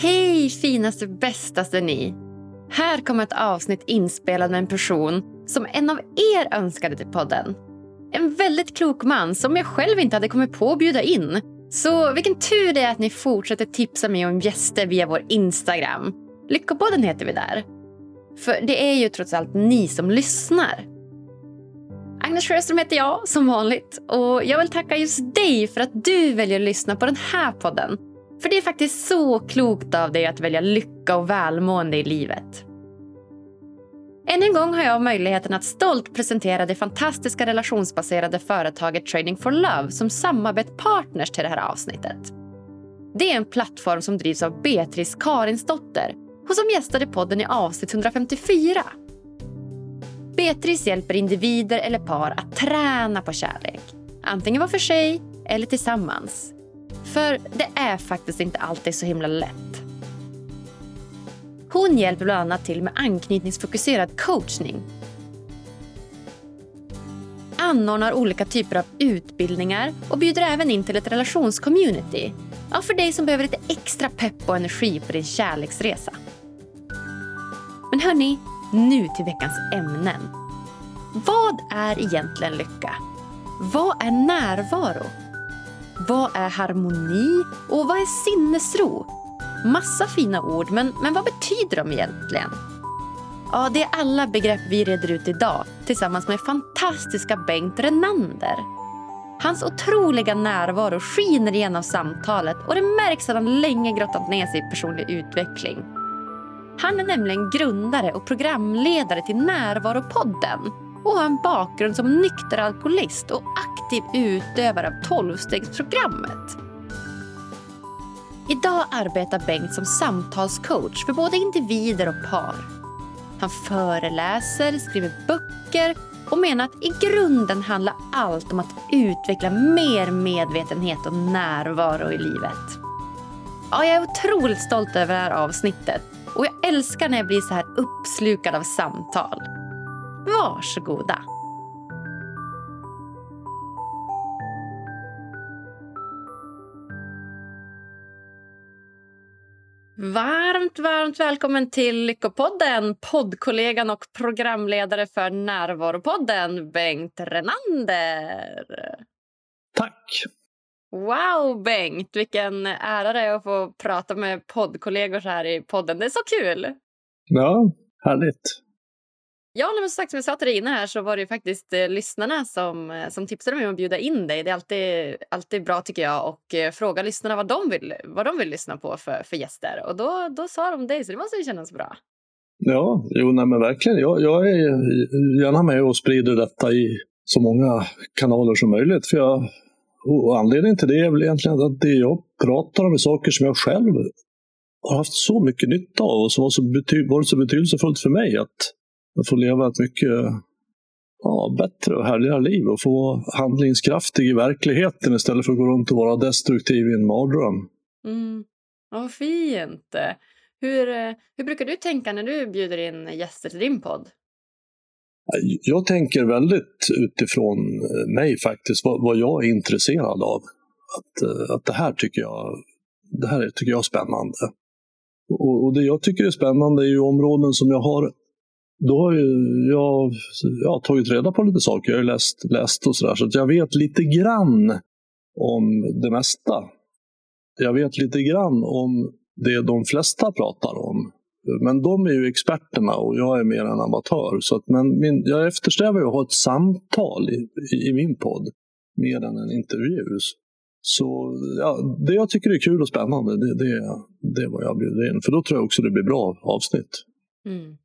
Hej finaste bästaste ni! Här kommer ett avsnitt inspelat med en person som en av er önskade till podden. En väldigt klok man som jag själv inte hade kommit på att bjuda in. Så vilken tur det är att ni fortsätter tipsa mig om gäster via vår Instagram. Lyckopodden heter vi där. För det är ju trots allt ni som lyssnar. Agnes Sjöström heter jag, som vanligt. Och Jag vill tacka just dig för att du väljer att lyssna på den här podden. För det är faktiskt så klokt av dig att välja lycka och välmående i livet. Än en gång har jag möjligheten att stolt presentera det fantastiska relationsbaserade företaget Trading for Love som samarbetspartners till det här avsnittet. Det är en plattform som drivs av Beatrice Karinsdotter och som gästade podden i avsnitt 154. Beatrice hjälper individer eller par att träna på kärlek. Antingen var för sig eller tillsammans. För det är faktiskt inte alltid så himla lätt. Hon hjälper bland annat till med anknytningsfokuserad coachning. Anordnar olika typer av utbildningar och bjuder även in till ett relationscommunity. Ja, för dig som behöver lite extra pepp och energi på din kärleksresa. Men hörni, nu till veckans ämnen. Vad är egentligen lycka? Vad är närvaro? Vad är harmoni och vad är sinnesro? Massa fina ord, men, men vad betyder de egentligen? Ja, det är alla begrepp vi reder ut idag tillsammans med fantastiska Bengt Renander. Hans otroliga närvaro skiner igenom samtalet och det märks att han länge grottat ner sig i personlig utveckling. Han är nämligen grundare och programledare till Närvaropodden och har en bakgrund som nykter alkoholist och aktiv utövare av tolvstegsprogrammet. Idag arbetar Bengt som samtalscoach för både individer och par. Han föreläser, skriver böcker och menar att i grunden handlar allt om att utveckla mer medvetenhet och närvaro i livet. Ja, jag är otroligt stolt över det här avsnittet och jag älskar när jag blir så här uppslukad av samtal. Varsågoda. Varmt, varmt välkommen till Lyckopodden, poddkollegan och programledare för Närvaropodden, Bengt Renander. Tack! Wow, Bengt! Vilken ära det är att få prata med poddkollegor så här i podden. Det är så kul! Ja, härligt. Ja, men som sagt, som jag sa till dig innan här så var det faktiskt eh, lyssnarna som, eh, som tipsade mig om att bjuda in dig. Det är alltid, alltid bra tycker jag och eh, fråga lyssnarna vad de vill, vad de vill lyssna på för, för gäster. Och då, då sa de dig, så det måste ju kännas bra. Ja, jo, nej, men verkligen. Jag, jag är gärna med och sprider detta i så många kanaler som möjligt. För jag, och anledningen till det är väl egentligen att det jag pratar om är saker som jag själv har haft så mycket nytta av och som har så bety varit så betydelsefullt för mig att att få leva ett mycket ja, bättre och härligare liv och få vara handlingskraftig i verkligheten istället för att gå runt och vara destruktiv i en mardröm. Mm. Ja, vad fint! Hur, hur brukar du tänka när du bjuder in gäster till din podd? Jag tänker väldigt utifrån eh, mig faktiskt, vad, vad jag är intresserad av. Att, eh, att det här tycker jag, det här tycker jag är spännande. Och, och det jag tycker är spännande är ju områden som jag har då har jag, jag har tagit reda på lite saker. Jag har läst, läst och sådär. Så att jag vet lite grann om det mesta. Jag vet lite grann om det de flesta pratar om. Men de är ju experterna och jag är mer en amatör. Så att, men min, jag eftersträvar att ha ett samtal i, i, i, min podd mer än en intervju. Så ja, det jag tycker är kul och spännande, det, det, det är vad jag bjuder in. För då tror jag också det blir bra avsnitt. Mm.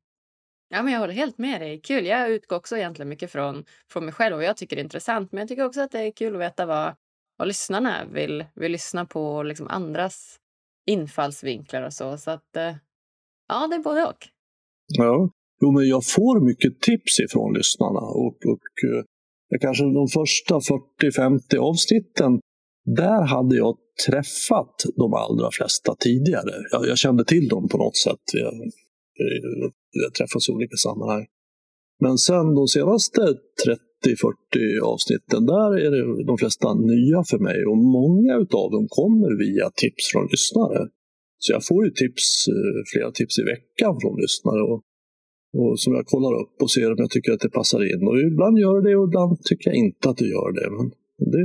Ja, men jag håller helt med dig. Kul. Jag utgår också egentligen mycket från, från mig själv och jag tycker det är intressant. Men jag tycker också att det är kul att veta vad, vad lyssnarna vill, vill lyssna på och liksom andras infallsvinklar och så. Så att, eh, ja, det är både och. Ja, jo, men jag får mycket tips ifrån lyssnarna och, och eh, kanske de första 40-50 avsnitten där hade jag träffat de allra flesta tidigare. Jag, jag kände till dem på något sätt träffas i olika sammanhang. Men sen de senaste 30-40 avsnitten, där är det de flesta nya för mig och många av dem kommer via tips från lyssnare. Så jag får ju tips, eh, flera tips i veckan från lyssnare och, och som jag kollar upp och ser om jag tycker att det passar in. Och ibland gör det och ibland tycker jag inte att det gör det. Men det,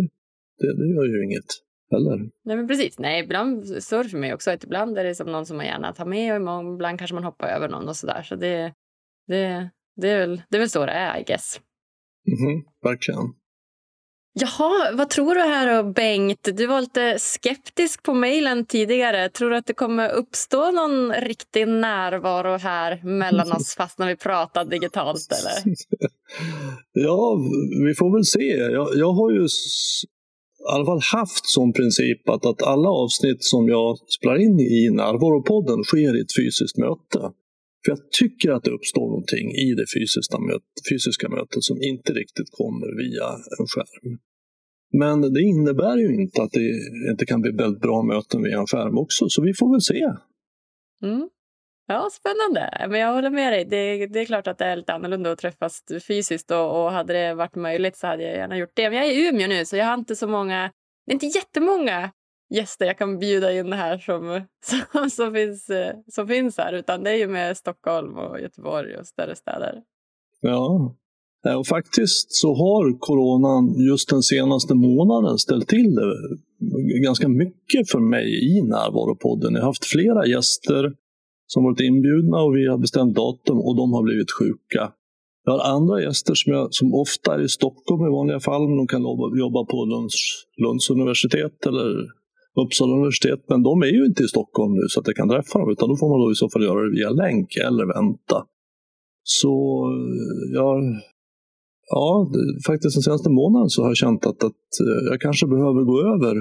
det, det gör ju inget heller. Nej, men precis. Nej, ibland så är det för mig också. Att ibland är det som någon som man gärna tar med och ibland kanske man hoppar över någon och sådär. Så det, det, det, är väl, det är väl så det är, I guess. Mm, verkligen. Jaha, vad tror du här då, Bengt? Du var lite skeptisk på mejlen tidigare. Tror du att det kommer uppstå någon riktig närvaro här mellan oss fast när vi pratar digitalt? eller? ja, vi får väl se. Jag, jag har ju i alla fall haft som princip att, att alla avsnitt som jag spelar in i Närvaropodden sker i ett fysiskt möte. För jag tycker att det uppstår någonting i det fysiska, möt, fysiska mötet som inte riktigt kommer via en skärm. Men det innebär ju inte att det inte kan bli väldigt bra möten via en skärm också, så vi får väl se. Mm. Ja, spännande. Men jag håller med dig. Det, det, är klart att det är lite annorlunda att träffas fysiskt och, och hade det varit möjligt så hade jag gärna gjort det. Men jag är i Umeå nu så jag har inte så många, det är inte jättemånga gäster jag kan bjuda in här som, som, som, finns, eh, som finns här utan det är ju med Stockholm och Göteborg och större städer. Ja, eh, och faktiskt så har coronan just den senaste månaden ställt till det ganska mycket för mig i Närvaropodden. Jag har haft flera gäster som varit inbjudna och vi har bestämt datum och de har blivit sjuka. Jag har andra gäster som, jag, som ofta är i Stockholm i vanliga fall, men de kan jobba på Lunds, Lunds universitet eller Uppsala universitet, men de är ju inte i Stockholm nu så att jag kan träffa dem, utan då får man då i så fall göra det via länk eller vänta. Så ja, ja, faktiskt den senaste månaden så har jag känt att, att eh, jag kanske behöver gå över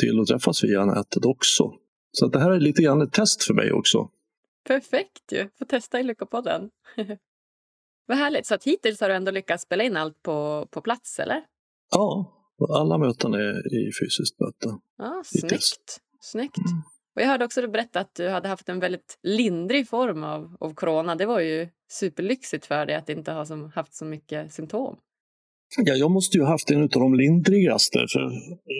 till att träffas via nätet också. Så att det här är lite grann ett test för mig också. Perfekt ju! Få testa i Lyckopodden. Vad härligt. Så att hittills har du ändå lyckats spela in allt på, på plats, eller? Ja, alla möten är i fysiskt möte. Ja, snyggt. snyggt. Mm. Och jag hörde också du berätta att du hade haft en väldigt lindrig form av, av corona. Det var ju superlyxigt för dig att inte ha som, haft så mycket symptom. Ja, jag måste ju ha haft en av de lindrigaste. För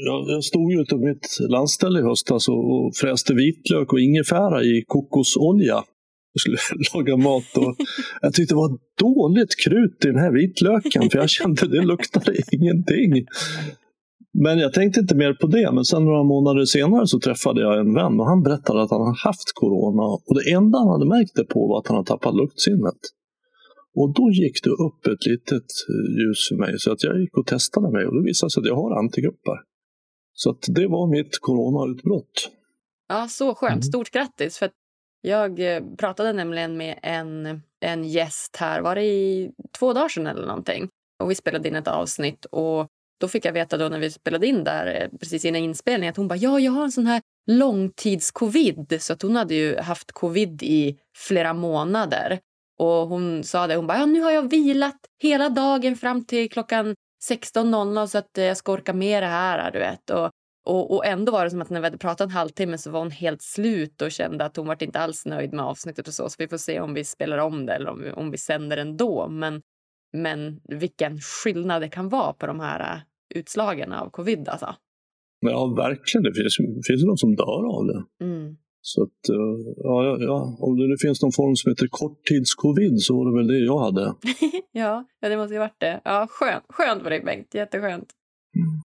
jag, jag stod ju ute mitt landställe i höstas och, och fräste vitlök och ingefära i kokosolja. Jag skulle laga mat och jag tyckte det var dåligt krut i den här vitlöken för jag kände att det luktade ingenting. Men jag tänkte inte mer på det. Men sen några månader senare så träffade jag en vän och han berättade att han haft corona. Och det enda han hade märkt det på var att han hade tappat luktsinnet. Och då gick det upp ett litet eh, ljus för mig så att jag gick och testade mig och det visade sig att jag har antigrupper. Så att det var mitt coronautbrott. Ja, så skönt. Mm. Stort grattis! För jag eh, pratade nämligen med en, en gäst här, var det i två dagar sedan eller någonting? Och vi spelade in ett avsnitt och då fick jag veta då när vi spelade in där eh, precis innan inspelningen att hon bara ja, jag har en sån här långtidscovid. Så att hon hade ju haft covid i flera månader. Och hon sa det, hon bara ja, nu har jag vilat hela dagen fram till klockan 16.00 så att jag ska orka med det här. Du vet. Och, och, och ändå var det som att när vi hade pratat en halvtimme så var hon helt slut och kände att hon var inte alls nöjd med avsnittet och så. Så vi får se om vi spelar om det eller om vi, om vi sänder ändå. Men men vilken skillnad det kan vara på de här äh, utslagen av covid. Alltså. Ja, verkligen. Det finns, det finns någon som dör av det. Mm. Så att, äh, ja, ja, om det nu finns någon form som heter korttidscovid så var det väl det jag hade. ja, ja, det måste ju varit det. Ja, skönt, skönt för dig Bengt, jätteskönt. Mm.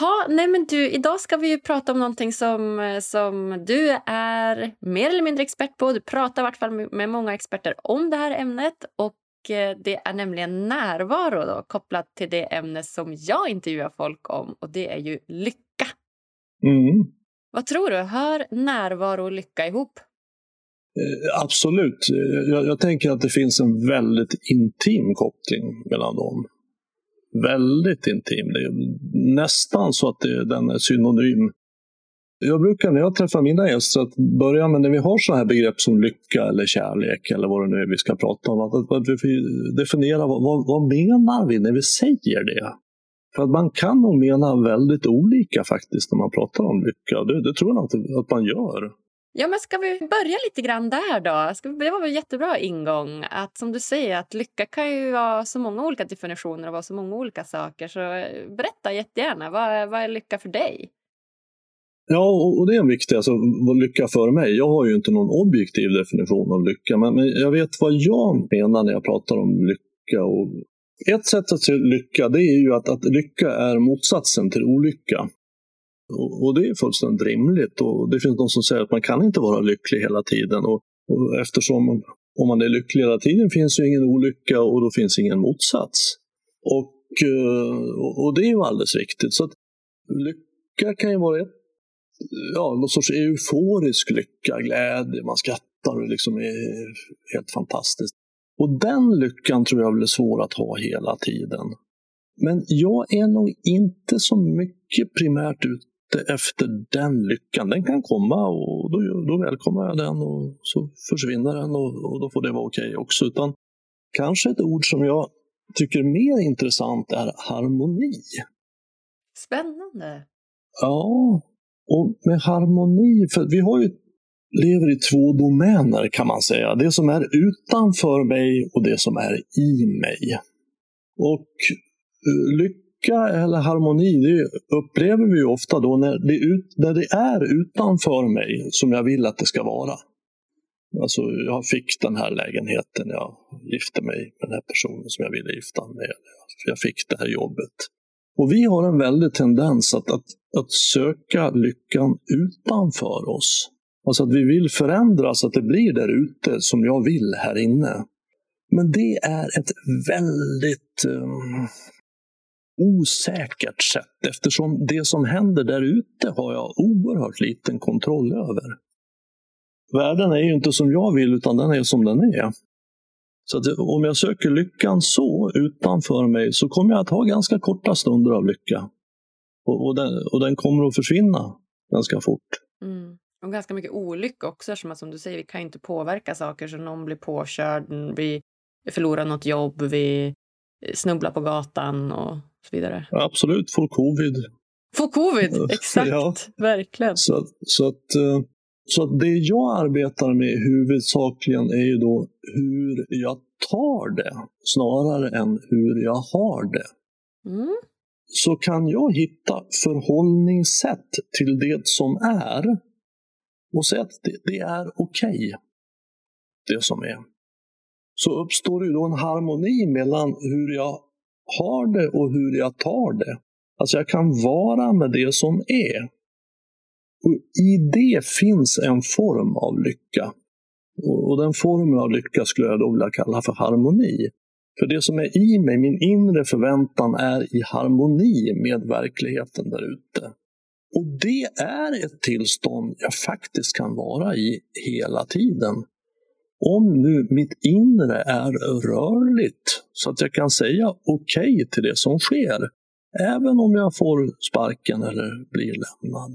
Ha, nej men du, idag ska vi ju prata om någonting som, äh, som du är mer eller mindre expert på. Du pratar i vart fall med många experter om det här ämnet och Eh, det är nämligen närvaro då, kopplat till det ämne som jag intervjuar folk om och det är ju lycka. Mm. Vad tror du? Hör närvaro och lycka ihop? Eh, absolut. Eh, jag, jag, tänker att det finns en väldigt intim koppling mellan dem. Väldigt intim. Det är nästan så att det, den är synonym jag brukar när jag träffar mina gäster att börja med när vi har sådana här begrepp som lycka eller kärlek eller vad det nu är vi ska prata om. Att, att vi definierar vad, vad, vad menar vi när vi säger det? För att man kan nog mena väldigt olika faktiskt när man pratar om lycka. Det, det tror jag att, att man gör. Ja, men ska vi börja lite grann där då? Ska vi, det var väl jättebra ingång. Att som du säger, att lycka kan ju vara så många olika definitioner och vara så många olika saker. Så berätta jättegärna, vad, vad är lycka för dig? Ja, och det är en viktig, alltså vad lycka för mig. Jag har ju inte någon objektiv definition av lycka, men, men jag vet vad jag menar när jag pratar om lycka. Och ett sätt att se lycka, det är ju att, att lycka är motsatsen till olycka. Och, och det är fullständigt rimligt. Och det finns de som säger att man kan inte vara lycklig hela tiden. Och, och eftersom om man är lycklig hela tiden finns ju ingen olycka och då finns ingen motsats. Och, eh, och det är ju alldeles riktigt. Så att lycka kan ju vara ett ja, någon sorts euforisk lycka, glädje, man skrattar och liksom är helt fantastiskt. Och den lyckan tror jag blir svår att ha hela tiden. Men jag är nog inte så mycket primärt ute efter den lyckan. Den kan komma och då, då välkomnar jag den och så försvinner den och, och då får det vara okej okay också. Utan kanske ett ord som jag tycker mer intressant är harmoni. Spännande. Ja, och med harmoni, för vi har ju, lever i två domäner kan man säga. Det som är utanför mig och det som är i mig. Och eh, lycka eller harmoni, det upplever vi ofta då när det, ut, när det är utanför mig som jag vill att det ska vara. Alltså, jag fick den här lägenheten, jag gifte mig med den här personen som jag ville gifta mig med. Jag fick det här jobbet. Och vi har en väldig tendens att, att, att söka lyckan utanför oss. Alltså att vi vill förändra så att det blir där ute som jag vill här inne. Men det är ett väldigt um, osäkert sätt eftersom det som händer där ute har jag oerhört liten kontroll över. Världen är ju inte som jag vill utan den är som den är. Så att om jag söker lyckan så utanför mig så kommer jag att ha ganska korta stunder av lycka. Och, och, den, och den kommer att försvinna ganska fort. Mm. Och ganska mycket olycka också eftersom att som du säger, vi kan inte påverka saker så någon blir påkörd, vi förlorar något jobb, vi snubblar på gatan och så vidare. Ja, absolut, får covid. Får covid, exakt, ja. verkligen. Så, så att eh, så det jag arbetar med huvudsakligen är ju då hur jag tar det snarare än hur jag har det. Mm. Så kan jag hitta förhållningssätt till det som är och säga att det, det är okej, okay, det som är. Så uppstår det då en harmoni mellan hur jag har det och hur jag tar det. Alltså jag kan vara med det som är och I det finns en form av lycka. Och den formen av lycka skulle jag då vilja kalla för harmoni. För det som är i mig, min inre förväntan, är i harmoni med verkligheten där ute. Och det är ett tillstånd jag faktiskt kan vara i hela tiden. Om nu mitt inre är rörligt, så att jag kan säga okej okay till det som sker, även om jag får sparken eller blir lämnad.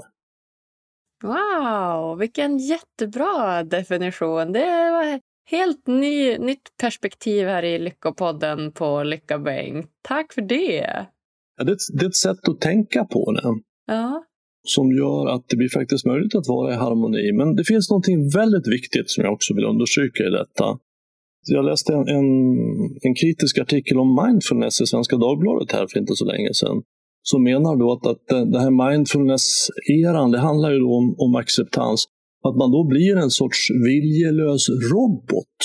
Wow, vilken jättebra definition. Det var helt ny, nytt perspektiv här i Lyckopodden på Lycka Bengt. Tack för det. Ja, det, det är ett sätt att tänka på det. Ja. Som gör att det blir faktiskt möjligt att vara i harmoni. Men det finns någonting väldigt viktigt som jag också vill understryka i detta. Jag läste en, en, en kritisk artikel om mindfulness i Svenska Dagbladet här för inte så länge sedan som menar då att, att den här mindfulness-eran, det handlar ju då om, om acceptans. Att man då blir en sorts viljelös robot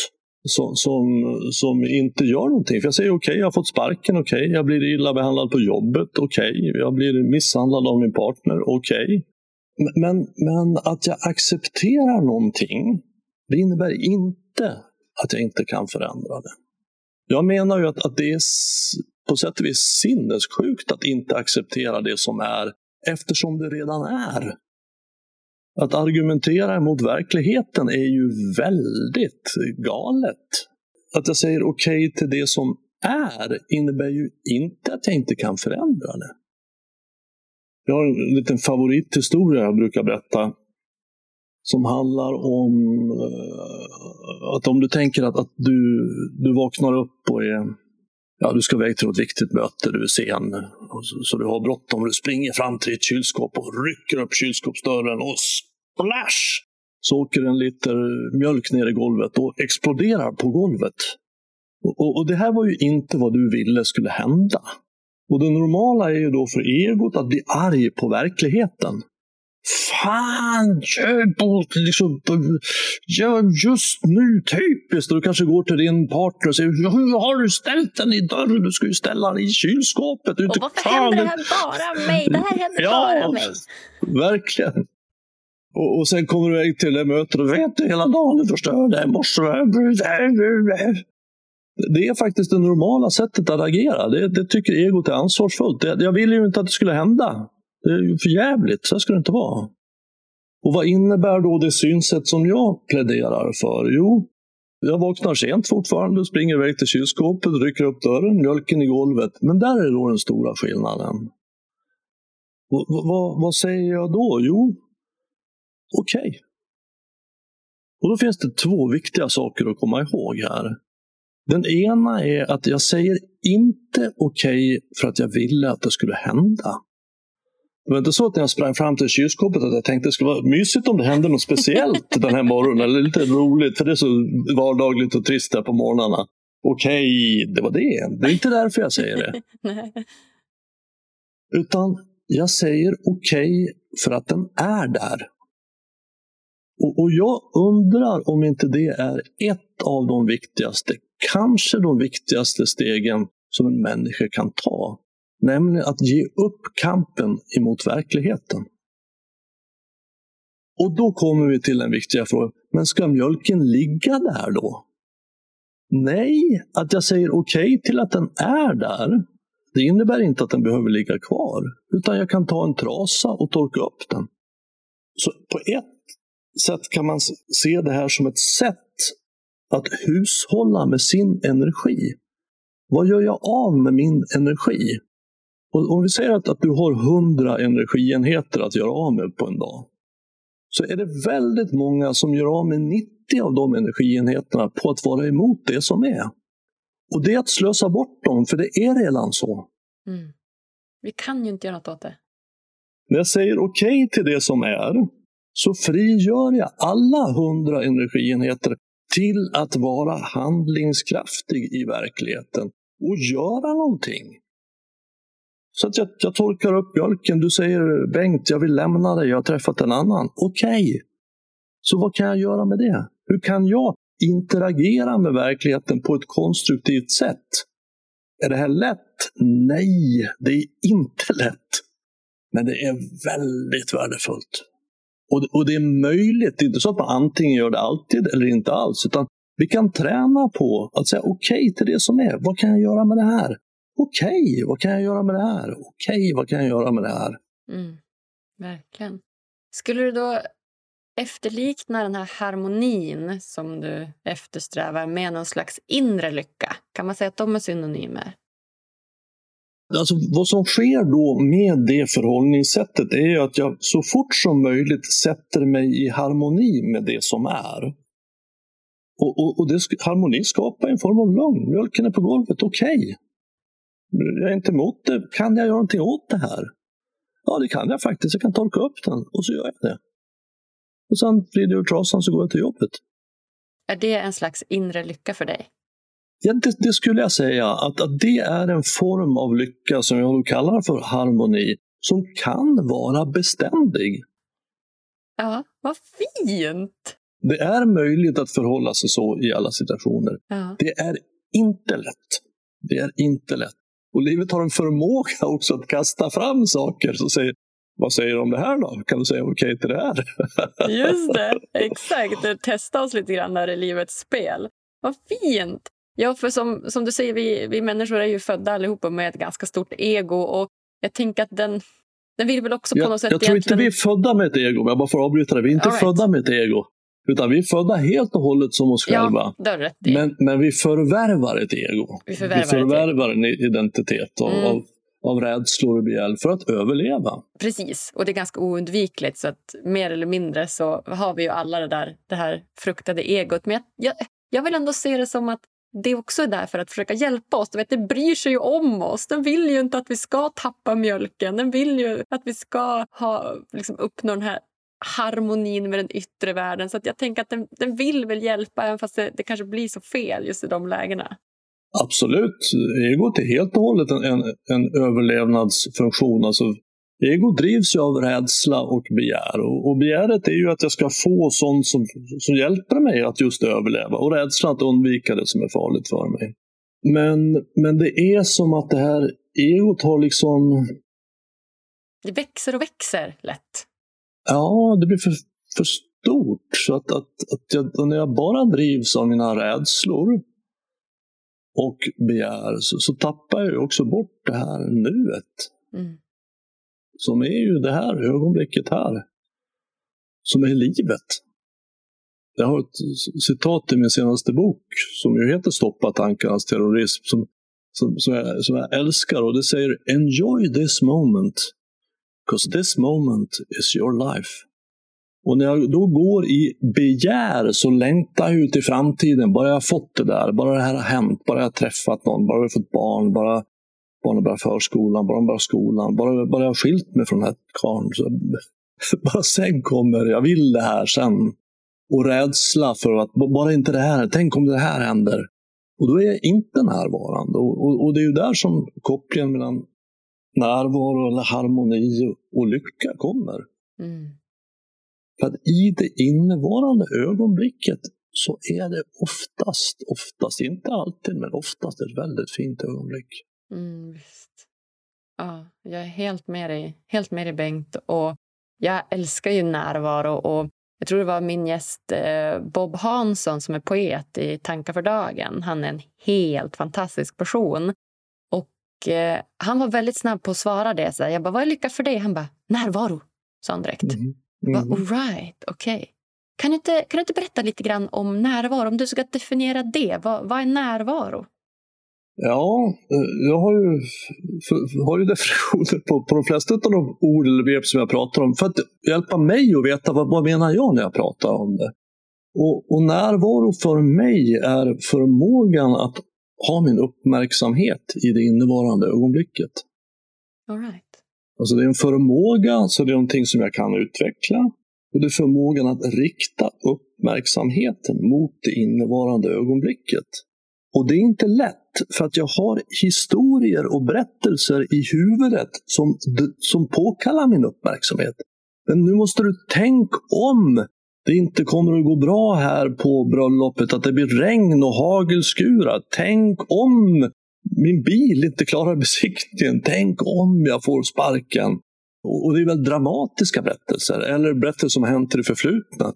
som, som, som inte gör någonting. För jag säger okej, okay, jag har fått sparken, okej, okay. jag blir illa behandlad på jobbet, okej, okay. jag blir misshandlad av min partner, okej. Men, men att jag accepterar någonting, det innebär inte att jag inte kan förändra det. Jag menar ju att, att det är på sätt och vis sinnessjukt att inte acceptera det som är eftersom det redan är. Att argumentera mot verkligheten är ju väldigt galet. Att jag säger okej okay till det som är innebär ju inte att jag inte kan förändra det. Jag har en liten favorithistoria jag brukar berätta som handlar om eh, att om du tänker att, att du, du vaknar upp och är ja, du ska iväg till ett viktigt möte, du är sen, så, så, du har bråttom. Du springer fram till ett kylskåp och rycker upp kylskåpsdörren och splash! Så åker en liter mjölk ner i golvet och exploderar på golvet. Och, och, och det här var ju inte vad du ville skulle hända. Och det normala är ju då för egot att bli arg på verkligheten. Fan, liksom, ja, just nu, typiskt. Och du kanske går till din partner och säger hur har du ställt den i dörren? Du ska ju ställa den i kylskåpet. och varför fan? händer det här bara mig? Det här händer ja, bara mig. Verkligen. Och, och sen kommer du iväg till det mötet och vet du hela dagen du förstörde i morse. Det är faktiskt det normala sättet att agera. Det, det tycker egot är ansvarsfullt. Det, jag ville ju inte att det skulle hända. Det är ju för jävligt. så ska det inte vara. Och vad innebär då det synsätt som jag pläderar för? Jo, jag vaknar sent fortfarande, springer iväg till kylskåpet, rycker upp dörren, mjölken i golvet. Men där är då den stora skillnaden. V vad, vad säger jag då? Jo, okej. Okay. Och då finns det två viktiga saker att komma ihåg här. Den ena är att jag säger inte okej okay för att jag ville att det skulle hända. Det var inte så att när jag sprang fram till kylskåpet att jag tänkte att det skulle vara mysigt om det hände något speciellt den här morgonen. Eller lite roligt, för det är så vardagligt och trist där på morgnarna. Okej, det var det. Det är inte därför jag säger det. Utan jag säger okej för att den är där. Och, och jag undrar om inte det är ett av de viktigaste, kanske de viktigaste stegen som en människa kan ta. Nämligen att ge upp kampen emot verkligheten. Och då kommer vi till den viktiga frågan, men ska mjölken ligga där då? Nej, att jag säger okej okay till att den är där, det innebär inte att den behöver ligga kvar, utan jag kan ta en trasa och torka upp den. Så på ett sätt kan man se det här som ett sätt att hushålla med sin energi. Vad gör jag av med min energi? Och om vi säger att, att du har 100 energienheter att göra av med på en dag, så är det väldigt många som gör av med 90 av de energienheterna på att vara emot det som är. Och det är att slösa bort dem, för det är redan så. Mm. Vi kan ju inte göra något åt det. När jag säger okej okay till det som är, så frigör jag alla hundra energienheter till att vara handlingskraftig i verkligheten och göra någonting. Så att jag, jag torkar upp mjölken. Du säger Bengt, jag vill lämna dig, jag har träffat en annan. Okej, okay. så vad kan jag göra med det? Hur kan jag interagera med verkligheten på ett konstruktivt sätt? Är det här lätt? Nej, det är inte lätt. Men det är väldigt värdefullt. Och, och det är möjligt, det är inte så att man antingen gör det alltid eller inte alls, utan vi kan träna på att säga okej okay till det som är. Vad kan jag göra med det här? Okej, okay, vad kan jag göra med det här? Okej, okay, vad kan jag göra med det här? Mm, verkligen. Skulle du då efterlikna den här harmonin som du eftersträvar med någon slags inre lycka? Kan man säga att de är synonymer? Alltså, vad som sker då med det förhållningssättet är att jag så fort som möjligt sätter mig i harmoni med det som är. Och, och, och det, harmoni skapar en form av lugn. Mjölken är på golvet, okej. Okay. Jag är inte emot det. Kan jag göra någonting åt det här? Ja, det kan jag faktiskt. Jag kan torka upp den och så gör jag det. Och sen vrider jag ur trasan så går jag till jobbet. Är det en slags inre lycka för dig? Ja, det, det, skulle jag säga, att, att det är en form av lycka som jag kallar för harmoni, som kan vara beständig. Ja, vad fint! Det är möjligt att förhålla sig så i alla situationer. Ja. Det är inte lätt. Det är inte lätt. Och livet har en förmåga också att kasta fram saker som säger vad säger du om det här då? Kan du säga okej okay till det här? Just det, exakt. Testa oss lite grann där i livets spel. Vad fint! Ja, för som, som du säger, vi, vi människor är ju födda allihopa med ett ganska stort ego. Och jag tänker att den, den vill väl också på jag, något sätt... Jag tror inte vi är födda med ett ego, om jag bara får avbryta det. Vi är inte right. födda med ett ego. Utan vi är födda helt och hållet som oss ja, själva. Men, men vi förvärvar ett ego. Vi förvärvar, vi förvärvar en identitet av, mm. av, av rädslor och begär för att överleva. Precis, och det är ganska oundvikligt. Så att mer eller mindre så har vi ju alla det där det här fruktade egot. Men jag, jag, jag vill ändå se det som att det också är där för att försöka hjälpa oss. Du vet, det bryr sig ju om oss. Den vill ju inte att vi ska tappa mjölken. Den vill ju att vi ska ha, liksom, uppnå den här harmonin med den yttre världen. Så jag tänker att den, den vill väl hjälpa även fast det, det, kanske blir så fel just i de lägena. Absolut. Egot är helt och hållet en, en, en överlevnadsfunktion. Alltså, Ego drivs ju av rädsla och begär. Och, och begäret är ju att jag ska få sånt som, som hjälper mig att just överleva. Och rädslan att undvika det som är farligt för mig. Men, men det är som att det här egot har liksom... Det växer och växer lätt. Ja, det blir för, för stort. Så att, att, att jag, när jag bara drivs av mina rädslor och begär så, så tappar jag också bort det här nuet. Mm. Som är ju det här ögonblicket här. Som är livet. Jag har ett citat i min senaste bok som ju heter Stoppa tankarnas terrorism som, som, som, jag, som jag älskar och det säger Enjoy this moment. Because this moment is your life. Och när jag då går i begär så längtar jag ut i framtiden. Bara jag fått det där, bara det här har hänt, bara jag träffat någon, bara jag fått barn, bara barnen börjar förskolan, bara de börjar skolan, bara, bara jag har skilt mig från den här karln. Så, bara sen kommer, jag vill det här sen. Och rädsla för att, bara inte det här, tänk om det här händer. Och då är jag inte närvarande. Och, och, och det är ju där som kopplingen mellan närvaro eller harmoni och lycka kommer. Mm. För att i det innevarande ögonblicket så är det oftast, oftast, inte alltid, men oftast ett väldigt fint ögonblick. Mm, visst. Ja, jag är helt med dig, helt med dig Bengt. Och jag älskar ju närvaro. Och jag tror det var min gäst eh, Bob Hansson som är poet i Tankar för dagen. Han är en helt fantastisk person. Och eh, Han var väldigt snabb på att svara det. Så jag bara, vad är lycka för dig? Han bara, närvaro, sa han direkt. Mm. Mm. All right, okej. Okay. Kan, du inte, kan du inte berätta lite grann om närvaro? Om du ska definiera det, vad, vad är närvaro? Ja, eh, jag har ju, har ju definitioner på, på de flesta av de ord eller begrepp som jag pratar om för att hjälpa mig att veta vad, vad menar jag när jag pratar om det. Och, och närvaro för mig är förmågan att ha min uppmärksamhet i det innevarande ögonblicket. All right. Alltså det är en förmåga, så det är någonting som jag kan utveckla. Och det är förmågan att rikta uppmärksamheten mot det innevarande ögonblicket. Och det är inte lätt, för att jag har historier och berättelser i huvudet som, som påkallar min uppmärksamhet. Men nu måste du tänka om det inte kommer att gå bra här på bröllopet, att det blir regn och hagelskurar. Tänk om min bil inte klarar besiktningen. Tänk om jag får sparken. Och det är väl dramatiska berättelser, eller berättelser som har hänt i det förflutna.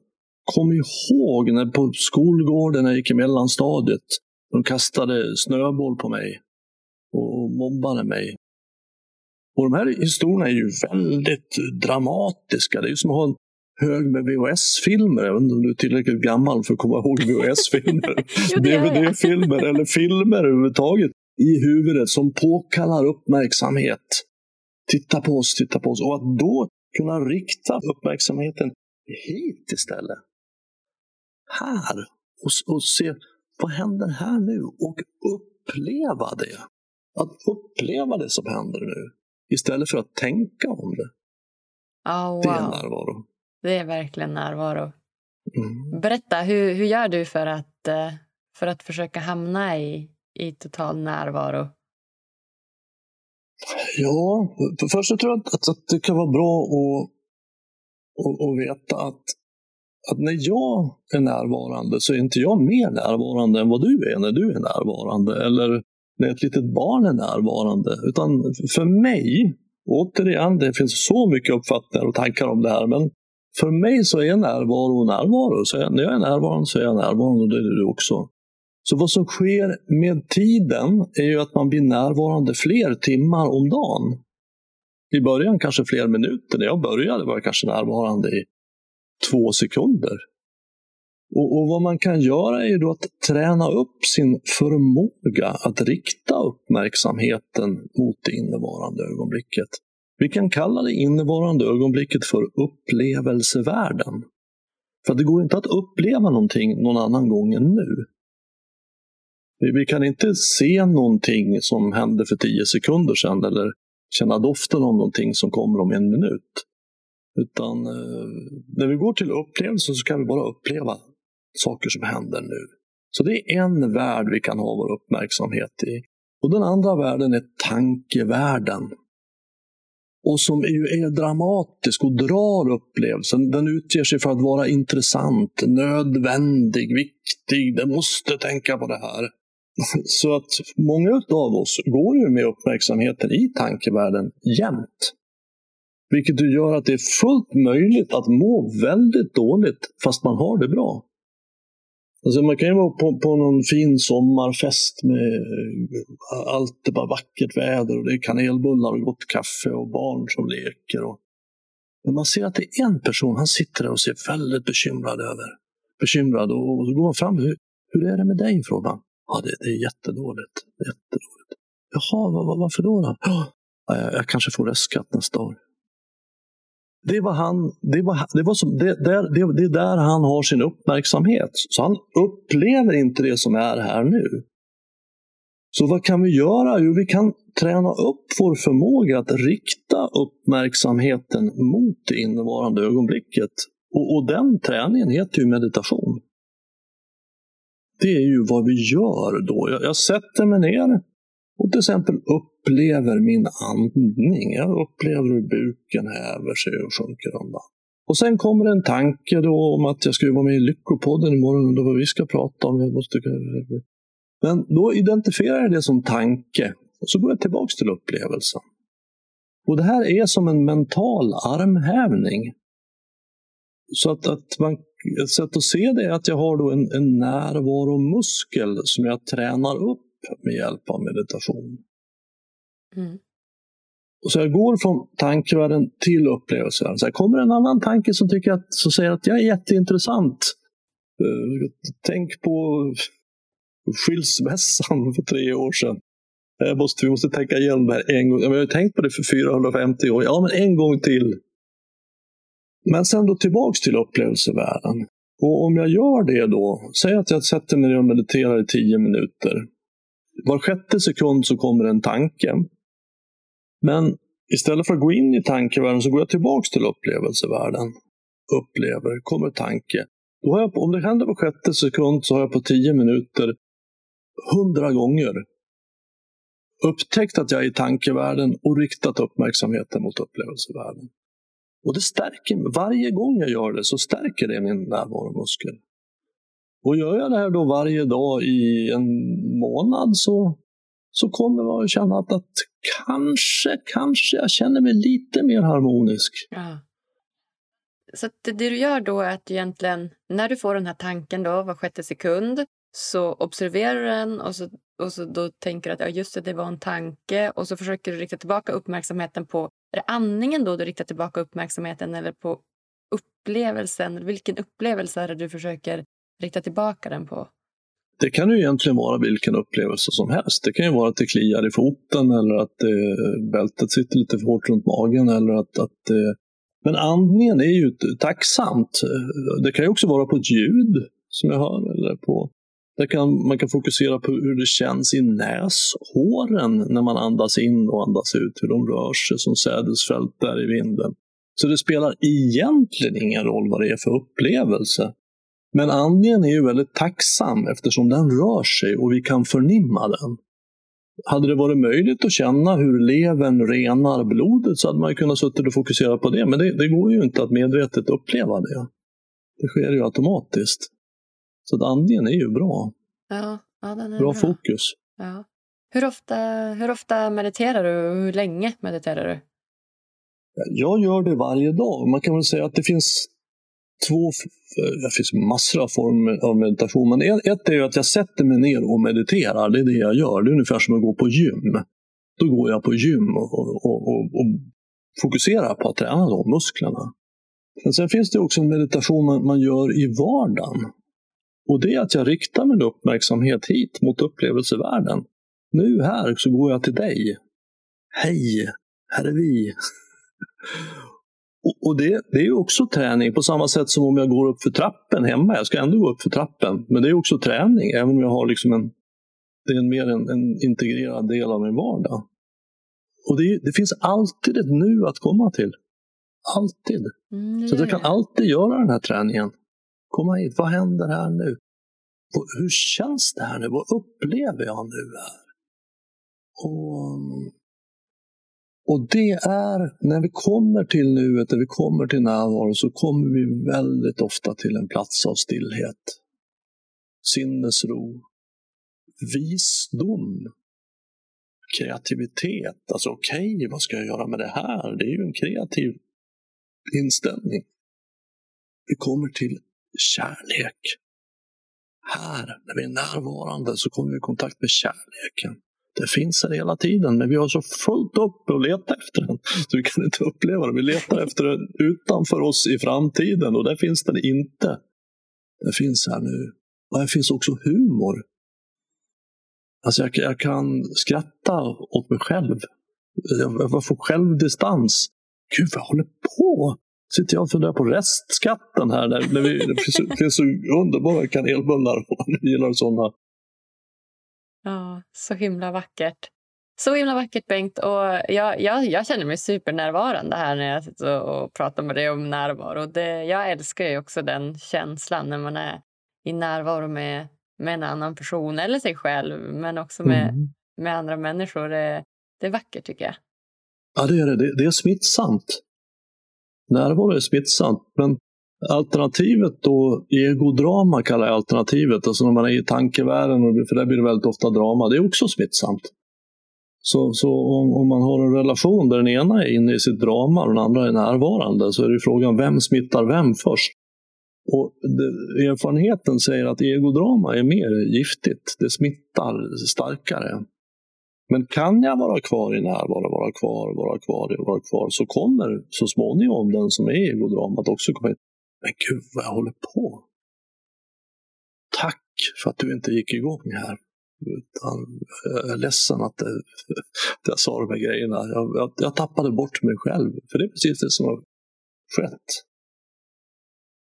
Kom ihåg när på skolgården när jag gick i mellanstadiet. De kastade snöboll på mig och mobbade mig. Och De här historierna är ju väldigt dramatiska. Det är som att ha en hög med VHS-filmer. Jag vet inte om du är tillräckligt gammal för att komma ihåg VHS-filmer. DVD-filmer eller filmer överhuvudtaget i huvudet som påkallar uppmärksamhet. Titta på oss, titta på oss. Och att då kunna rikta uppmärksamheten hit istället. Här. Och, och se vad händer här nu? Och uppleva det. Att uppleva det som händer nu istället för att tänka om det. Oh, wow. Det är närvaro. Det är verkligen närvaro. Mm. Berätta, hur, hur gör du för att, eh, för att försöka hamna i, i total närvaro? Ja, för först så tror jag att, att det kan vara bra att, att, att veta att att när jag är närvarande så är inte jag mer närvarande än vad du är när du är närvarande. Eller när ett litet barn är närvarande. Utan för mig, återigen, det finns så mycket uppfattningar och tankar om det här, men för mig så är närvaro närvaro. Så när jag är närvarande så är jag närvarande och det är du också. Så vad som sker med tiden är ju att man blir närvarande fler timmar om dagen. I början kanske fler minuter. När jag började var jag kanske närvarande i två sekunder. Och, och, Vad man kan göra är då att träna upp sin förmåga att rikta uppmärksamheten mot det innevarande ögonblicket. Vi kan kalla det innevarande ögonblicket för upplevelsevärlden. För det går inte att uppleva någonting någon annan gång än nu. Vi kan inte se någonting som hände för tio sekunder sedan eller känna doften av någonting som kommer om en minut. Utan eh, när vi går till upplevelsen så kan vi bara uppleva saker som händer nu. Så det är en värld vi kan ha vår uppmärksamhet i. Och Den andra världen är tankevärlden och som är dramatisk och drar upplevelsen. Den utger sig för att vara intressant, nödvändig, viktig. Den måste tänka på det här. Så att många av oss går ju med uppmärksamheten i tankevärlden jämt. Vilket gör att det är fullt möjligt att må väldigt dåligt fast man har det bra. Alltså man kan ju vara på, på någon fin sommarfest med eh, allt är bara vackert väder och det är kanelbullar och gott kaffe och barn som leker. Och... Men man ser att det är en person, han sitter där och ser väldigt bekymrad över. Bekymrad och, och så går man fram. Hur, hur är det med dig? frågar man. Ja, det, det är jättedåligt. jättedåligt. Jaha, var, varför då? då? Ja, jag, jag kanske får restskatt nästa år. Det, var han, det, var, det, var som, det, där, det, det är där han har sin uppmärksamhet. Så han upplever inte det som är här nu. Så vad kan vi göra? Jo, vi kan träna upp vår förmåga att rikta uppmärksamheten mot det innevarande ögonblicket. Och, och den träningen heter ju meditation. Det är ju vad vi gör då. Jag, jag sätter mig ner och till exempel upplever min andning. Jag upplever hur buken häver sig och sjunker undan. Och sen kommer en tanke då om att jag ska vara med i Lyckopodden imorgon och vad vi ska prata om. Jag måste... Men då identifierar jag det som tanke och så går jag tillbaks till upplevelsen. Och det här är som en mental armhävning. Så att, att man, ett sätt att se det är att jag har då en, en närvaromuskel som jag tränar upp med hjälp av meditation. Mm. Och så jag går från tankevärlden till upplevelsen. Så här kommer en annan tanke som, tycker att, som säger att jag är jätteintressant. Eh, tänk på skilsmässan för tre år sedan. Jag måste, vi måste tänka igenom det här en gång. Jag har tänkt på det för 450 år. Ja, men en gång till. Men sen då tillbaks till upplevelsevärlden. Och om jag gör det då, säg att jag sätter mig och mediterar i tio minuter. Var sjätte sekund så kommer en tanke. Men istället för att gå in i tankevärlden så går jag tillbaks till upplevelsevärlden. Upplever, kommer tanke. Då har jag, om det händer på sjätte sekund så har jag på tio minuter hundra gånger upptäckt att jag är i tankevärlden och riktat uppmärksamheten mot upplevelsevärlden. Och det stärker mig. Varje gång jag gör det så stärker det min närvaromuskel. Och gör jag det här då varje dag i en månad så, så kommer man att känna att, att kanske, kanske jag känner mig lite mer harmonisk. Ja. Så det du gör då är att egentligen, när du får den här tanken då var sjätte sekund så observerar du den och så, och så då tänker du att ja, just det, det var en tanke och så försöker du rikta tillbaka uppmärksamheten på, är det andningen då du riktar tillbaka uppmärksamheten eller på upplevelsen? Vilken upplevelse är det du försöker rikta tillbaka den på? Det kan ju egentligen vara vilken upplevelse som helst. Det kan ju vara att det kliar i foten eller att eh, bältet sitter lite för hårt runt magen. Eller att, att eh... Men andningen är ju tacksamt. Det kan ju också vara på ett ljud som jag hör. Eller på... Där kan, man kan fokusera på hur det känns i näshåren när man andas in och andas ut. Hur de rör sig som sädesfält där i vinden. Så det spelar egentligen ingen roll vad det är för upplevelse. Men andningen är ju väldigt tacksam eftersom den rör sig och vi kan förnimma den. Hade det varit möjligt att känna hur levern renar blodet så hade man kunnat sitta och fokusera på det. Men det, det, går ju inte att medvetet uppleva det. Det sker ju automatiskt. Så att andningen är ju bra. Ja, ja den är bra, bra. fokus. Ja. Hur, ofta, hur ofta mediterar du och hur länge mediterar du? Jag gör det varje dag. Man kan väl säga att det finns två, det finns massor av former av meditation, men ett är ju att jag sätter mig ner och mediterar. Det är det jag gör. Det är ungefär som att gå på gym. Då går jag på gym och, och, och, och fokuserar på att träna de musklerna. Men sen finns det också en meditation man, man gör i vardagen. Och det är att jag riktar min uppmärksamhet hit mot upplevelsevärlden. Nu här så går jag till dig. Hej, här är vi. Och, det, det är också träning på samma sätt som om jag går upp för trappen hemma. Jag ska ändå gå upp för trappen, men det är också träning även om jag har liksom en, det är en mer en, en integrerad del av min vardag. Och det, det, finns alltid ett nu att komma till. Alltid. Mm, Så jag kan alltid göra den här träningen. Komma hit, vad händer här nu? Hur känns det här nu? Vad upplever jag nu här? Och och det är, när vi kommer till nuet, när vi kommer till närvaro, så kommer vi väldigt ofta till en plats av stillhet. Sinnesro, visdom, kreativitet. Alltså okej, okay, vad ska jag göra med det här? Det är ju en kreativ inställning. Vi kommer till kärlek. Här, när vi är närvarande, så kommer vi i kontakt med kärleken. Det finns här hela tiden, men vi har så fullt upp att leta efter den. Så vi kan inte uppleva den. Vi letar efter den utanför oss i framtiden och där finns den inte. Den finns här nu. Och här finns också humor. Alltså jag, jag kan skratta åt mig själv. Jag, jag får självdistans. Gud, vad jag håller på? Sitter jag och funderar på restskatten här. När, när vi, det finns, finns så underbara kanelbullar om man gillar sådana. Ja, så himla vackert. Så himla vackert, Bengt. Och jag, jag, jag känner mig supernärvarande här när jag sitter och pratar med dig om närvaro. Det, jag älskar ju också den känslan när man är i närvaro med, med en annan person eller sig själv, men också med, mm. med andra människor. Det, det är vackert, tycker jag. Ja, det är det. Det, det är smittsamt. Närvaro är smittsamt, men alternativet då, egodrama kallar jag alternativet, alltså när man är i tankevärlden, för där blir det väldigt ofta drama, det är också smittsamt. Så, så om, om, man har en relation där den ena är inne i sitt drama och den andra är närvarande så är det frågan vem smittar vem först? Och det, erfarenheten säger att egodrama är mer giftigt, det smittar starkare. Men kan jag vara kvar i närvaro, vara kvar, vara kvar, vara kvar, så kommer så småningom den som är egodramat också komma in. Men gud vad jag håller på! Tack för att du inte gick igång här. Utan jag är ledsen att, det, att jag sa de här grejerna. Jag, jag, jag tappade bort mig själv. För det är precis det som har skett.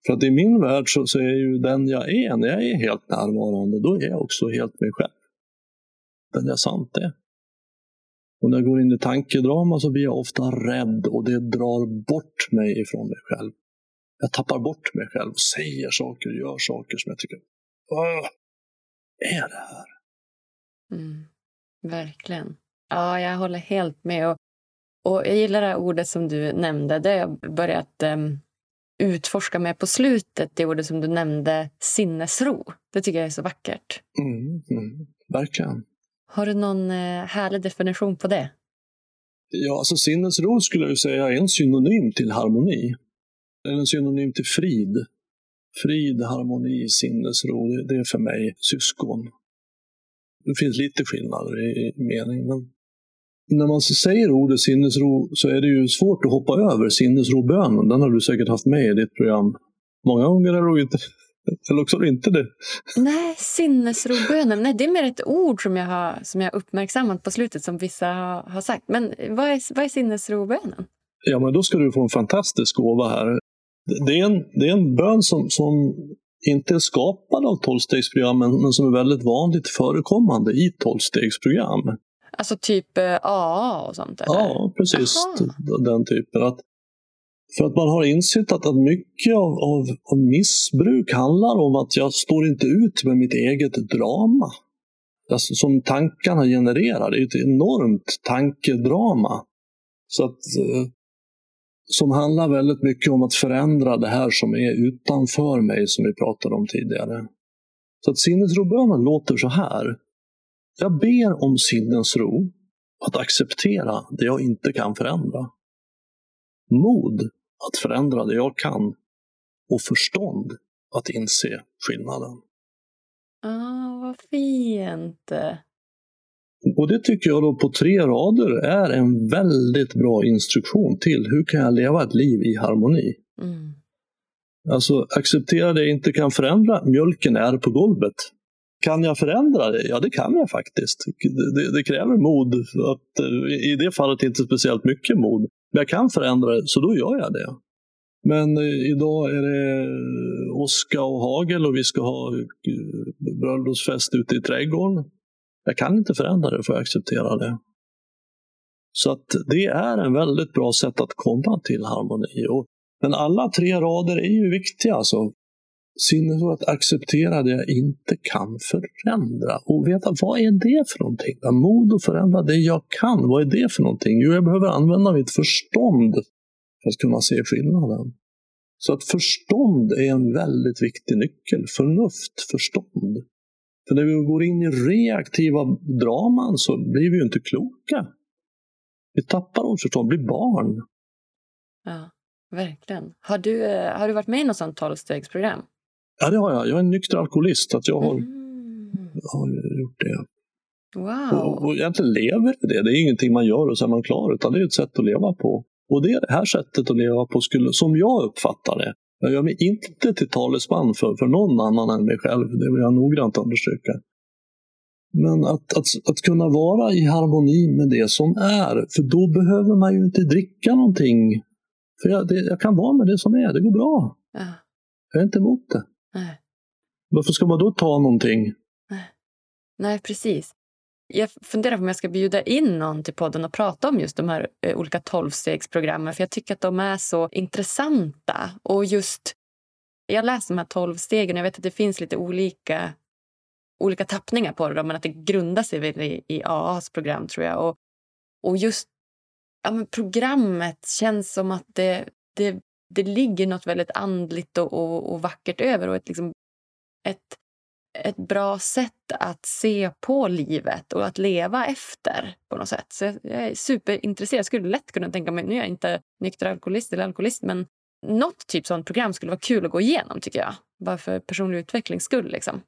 För att i min värld så, så är ju den jag är, när jag är helt närvarande, då är jag också helt mig själv. Den jag sant är. Och när jag går in i tankedrama så blir jag ofta rädd och det drar bort mig ifrån mig själv. Jag tappar bort mig själv säger saker och gör saker som jag tycker, vad är det här? Mm, verkligen. Ja, jag håller helt med. Och, och jag gillar det här ordet som du nämnde. Det har jag börjat um, utforska med på slutet. Det ordet som du nämnde, sinnesro. Det tycker jag är så vackert. Mm, mm, verkligen. Har du någon uh, härlig definition på det? Ja, alltså sinnesro skulle jag säga är en synonym till harmoni. Eller en synonym till frid. Frid, harmoni, sinnesro, det, är för mig syskon. Det finns lite skillnader i, i mening, men när man säger ordet sinnesro så är det ju svårt att hoppa över sinnesrobönen. Den har du säkert haft med i ditt program många gånger, eller inte? Eller också inte det? Nej, sinnesrobönen. Nej, det är mer ett ord som jag har som jag uppmärksammat på slutet som vissa har, har sagt. Men vad är, vad är sinnesrobönen? Ja, men då ska du få en fantastisk gåva här. Det är en, det är en bön som, som inte är skapad av tolvstegsprogrammen men som är väldigt vanligt förekommande i tolvstegsprogram. Alltså typ AA eh, och sånt? Eller? Ja, precis. Aha. Den typen. Att, för att man har insett att, att mycket av, av, av, missbruk handlar om att jag står inte ut med mitt eget drama. Alltså, som tankarna genererar. Det är ett enormt tankedrama. Så att eh, som handlar väldigt mycket om att förändra det här som är utanför mig, som vi pratade om tidigare. Så att sinnesrobönen låter så här. Jag ber om sinnesro att acceptera det jag inte kan förändra. Mod att förändra det jag kan och förstånd att inse skillnaden. Ah, vad fint! Och det tycker jag då på tre rader är en väldigt bra instruktion till hur kan jag leva ett liv i harmoni. Mm. Alltså acceptera det jag inte kan förändra, mjölken är på golvet. Kan jag förändra det? Ja, det kan jag faktiskt. Det, det kräver mod, att, i det fallet inte speciellt mycket mod. Men jag kan förändra det, så då gör jag det. Men eh, idag är det åska och hagel och vi ska ha eh, bröllopsfest ute i trädgården. Jag kan inte förändra det, får jag acceptera det. Så att det är en väldigt bra sätt att komma till harmoni. Och, men alla tre rader är ju viktiga. Alltså. Sinnet för att acceptera det jag inte kan förändra och veta vad är det för någonting? Mod att förändra det jag kan, vad är det för någonting? Jo, jag behöver använda mitt förstånd för att kunna se skillnaden. Så att förstånd är en väldigt viktig nyckel. Förnuft, förstånd. För när vi går in i reaktiva draman så blir vi ju inte kloka. Vi tappar vårt förstånd, blir barn. Ja, verkligen. Har du, eh, har du varit med i något sånt tolvstegsprogram? Ja, det har jag. Jag är en nykter alkoholist. Att jag har, mm. har gjort det. Wow. Och, och egentligen lever det. Det är ingenting man gör och så är man klar, utan det är ett sätt att leva på. Och det här sättet att leva på, skulle, som jag uppfattar det, jag gör mig inte till talesman för, för någon annan än mig själv, det vill jag noggrant understryka. Men att, att, att kunna vara i harmoni med det som är, för då behöver man ju inte dricka någonting. För jag, det, jag kan vara med det som är, det går bra. Ja. Jag är inte emot det. Nej. Varför ska man då ta någonting? Nej, Nej precis. Jag funderar på om jag ska bjuda in någon till podden och prata om just de här eh, olika tolvstegsprogrammen. För jag tycker att de är så intressanta. Och just, jag läser de här tolvstegen och jag vet att det finns lite olika, olika tappningar på det. Men att det grundar sig väl i, i AAs program tror jag. Och, och just ja, men programmet känns som att det, det, det ligger något väldigt andligt och, och, och vackert över. Och ett, liksom, ett ett bra sätt att se på livet och att leva efter på något sätt. Så jag är superintresserad. Jag skulle lätt kunna tänka mig, nu är jag inte nykter alkoholist eller alkoholist, men något typ sånt program skulle vara kul att gå igenom tycker jag. Bara för personlig utvecklings skull liksom.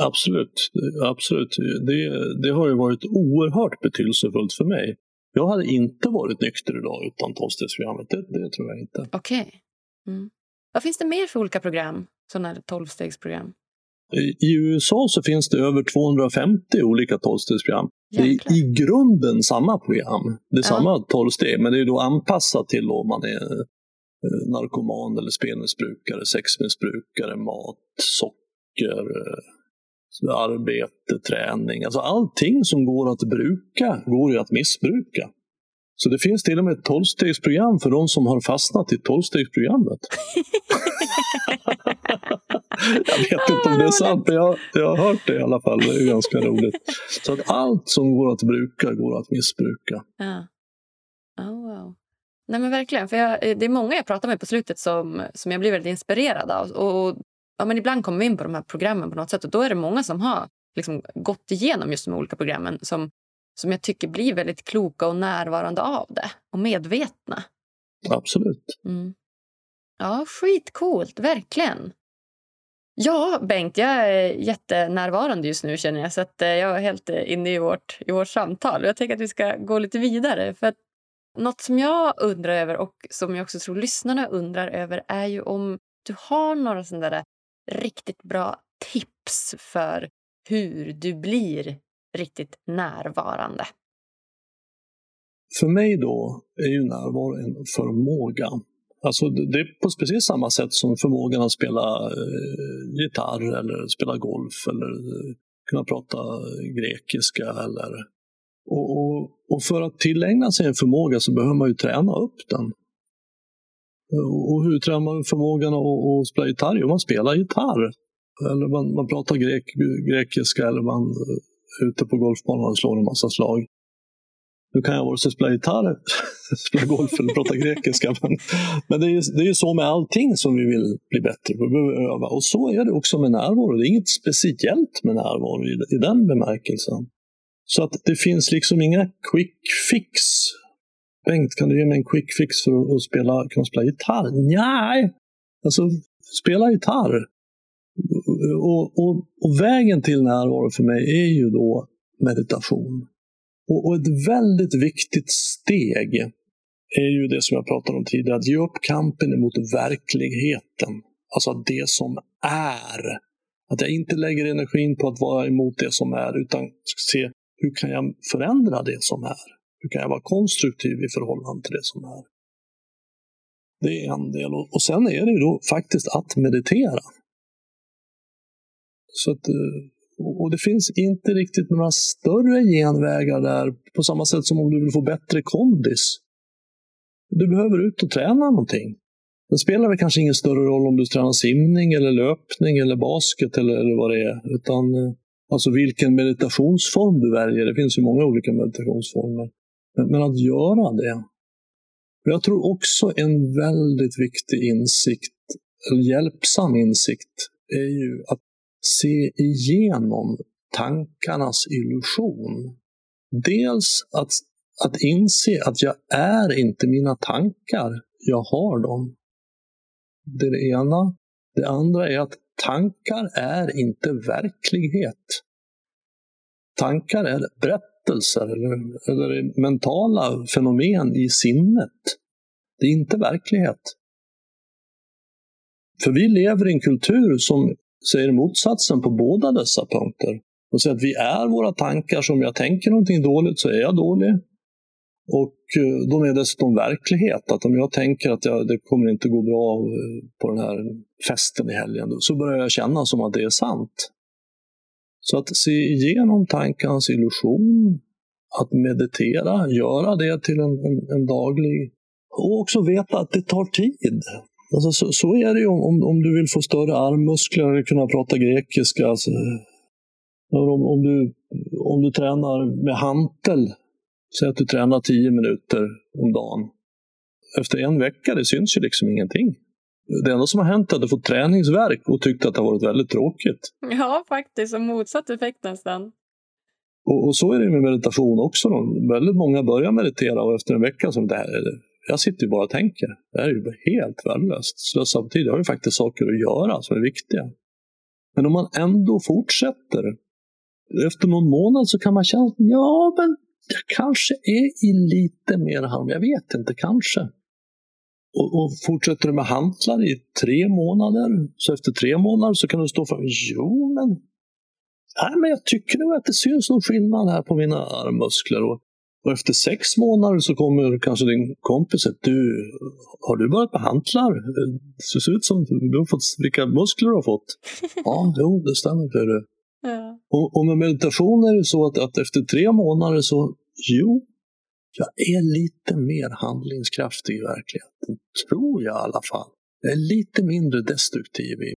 Absolut, absolut. Det, det har ju varit oerhört betydelsefullt för mig. Jag hade inte varit nykter idag utan tolvstegsprogrammet, det, det tror jag inte. Okej. Okay. Mm. Vad finns det mer för olika program? Sådana här tolvstegsprogram? I USA så finns det över 250 olika tolvstegsprogram. Det är i grunden samma program. Det är ja. samma tolvsteg, men det är då anpassat till om man är eh, narkoman eller spelmissbrukare, sexmissbrukare, mat, socker, eh, arbete, träning. Alltså allting som går att bruka går ju att missbruka. Så det finns till och med ett tolvstegsprogram för de som har fastnat i tolvstegsprogrammet. jag vet inte om det är sant, men jag, jag har hört det i alla fall. Det är ganska roligt. Så att allt som går att bruka går att missbruka. Ja. Oh, wow. Nej men verkligen. För jag, det är många jag pratar med på slutet som, som jag blir väldigt inspirerad av. Och, och, ja, men ibland kommer vi in på de här programmen på något sätt och då är det många som har liksom, gått igenom just de olika programmen som, som jag tycker blir väldigt kloka och närvarande av det och medvetna. Absolut. Mm. Ja, skitcoolt, verkligen. Ja, Bengt, jag är jättenärvarande just nu känner jag. Så eh, jag är helt eh, inne i vårt, i vårt samtal. Jag tänker att vi ska gå lite vidare. För att något som jag undrar över och som jag också tror lyssnarna undrar över är ju om du har några sådana där riktigt bra tips för hur du blir riktigt närvarande. För mig då är ju närvaro en förmåga Alltså det är på precis samma sätt som förmågan att spela eh, gitarr eller spela golf eller eh, kunna prata grekiska. Eller, och, och, och, för att tillägna sig en förmåga så behöver man ju träna upp den. Och hur tränar man förmågan att, att spela gitarr? Jo, man spelar gitarr. Eller man, man pratar grek, grekiska eller man eh, ute på golfbanan och slår en massa slag. Nu kan jag vare sig spela gitarr, spela golf eller prata grekiska. Men, men det, är, det är ju så med allting som vi vill bli bättre på. Vi behöver öva. Och så är det också med närvaro. Det är inget speciellt med närvaro i, i den bemärkelsen. Så att det finns liksom inga quick fix. Bengt, kan du ge mig en quick fix för att, att spela, kunna spela gitarr? Nej, alltså spela gitarr. Och, och, och vägen till närvaro för mig är ju då meditation. Och, och ett väldigt viktigt steg är ju det som jag pratade om tidigare, att ge upp kampen emot verkligheten. Alltså det som är. Att jag inte lägger energin på att vara emot det som är, utan se hur kan jag förändra det som är? Hur kan jag vara konstruktiv i förhållande till det som är? Det är en del. Och sen är det ju då faktiskt att meditera. Så att eh, och det finns inte riktigt några större genvägar där på samma sätt som om du vill få bättre kondis. Du behöver ut och träna någonting. Det spelar väl kanske ingen större roll om du tränar simning eller löpning eller basket eller, eller vad det är. Utan eh, alltså vilken meditationsform du väljer. Det finns ju många olika meditationsformer. Men, men att göra det. Jag tror också en väldigt viktig insikt, eller hjälpsam insikt, är ju att se igenom tankarnas illusion. Dels att, att inse att jag är inte mina tankar, jag har dem. Det är det ena. Det andra är att tankar är inte verklighet. Tankar är berättelser eller, eller mentala fenomen i sinnet. Det är inte verklighet. För vi lever i en kultur som säger motsatsen på båda dessa punkter. Och säger att vi är våra tankar, så om jag tänker någonting dåligt så är jag dålig. Och eh, de är dessutom verklighet. Att om jag tänker att jag, det kommer inte gå bra eh, på den här festen i helgen, så börjar jag känna som att det är sant. Så att se igenom tankens illusion, att meditera, göra det till en, en, en daglig... Och också veta att det tar tid. Alltså, så, så, är det ju om, om du vill få större armmuskler eller kunna prata grekiska. Alltså, om, om, du, om du tränar med hantel, säg att du tränar tio minuter om dagen. Efter en vecka, det syns ju liksom ingenting. Det enda som har hänt är att du fått träningsverk och tyckt att det har varit väldigt tråkigt. Ja, faktiskt. Och motsatt effekt nästan. Och, och, så är det med meditation också. Då. Väldigt många börjar meditera och efter en vecka som det här, jag sitter ju bara och tänker. Det här är ju helt värdelöst. Slösa på tid. Jag har ju faktiskt saker att göra som är viktiga. Men om man ändå fortsätter. Efter någon månad så kan man känna att ja, men jag kanske är i lite mer harm. Jag vet inte, kanske. Och, och fortsätter du med hantlar i tre månader, så efter tre månader så kan du stå för jo, men, nej, men jag tycker nog att det syns någon skillnad här på mina armmuskler. Och och efter sex månader så kommer kanske din kompis att du, har du börjat med hantlar? Det ser ut som du har fått, vilka muskler du har fått. ja, jo, det stämmer. För det. Ja. Och, och med meditation är det så att, att efter tre månader så, jo, jag är lite mer handlingskraftig i verkligheten. Tror jag i alla fall. Jag är lite mindre destruktiv i,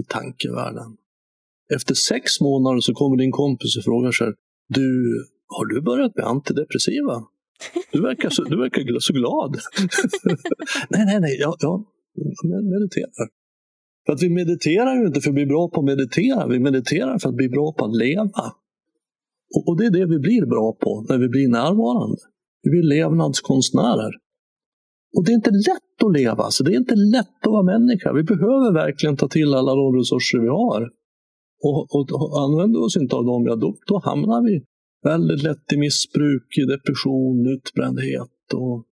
i tankevärlden. Efter sex månader så kommer din kompis och frågar sig, du, har du börjat med antidepressiva? Du verkar så, du verkar så glad. nej, nej, nej, jag, jag mediterar. För att vi mediterar ju inte för att bli bra på att meditera, vi mediterar för att bli bra på att leva. Och, och det är det vi blir bra på när vi blir närvarande. Vi blir levnadskonstnärer. Och det är inte lätt att leva, alltså. det är inte lätt att vara människa. Vi behöver verkligen ta till alla de resurser vi har. Och, och, och använder vi oss inte av dem, ja, då, då hamnar vi väldigt lätt i missbruk, depression, utbrändhet och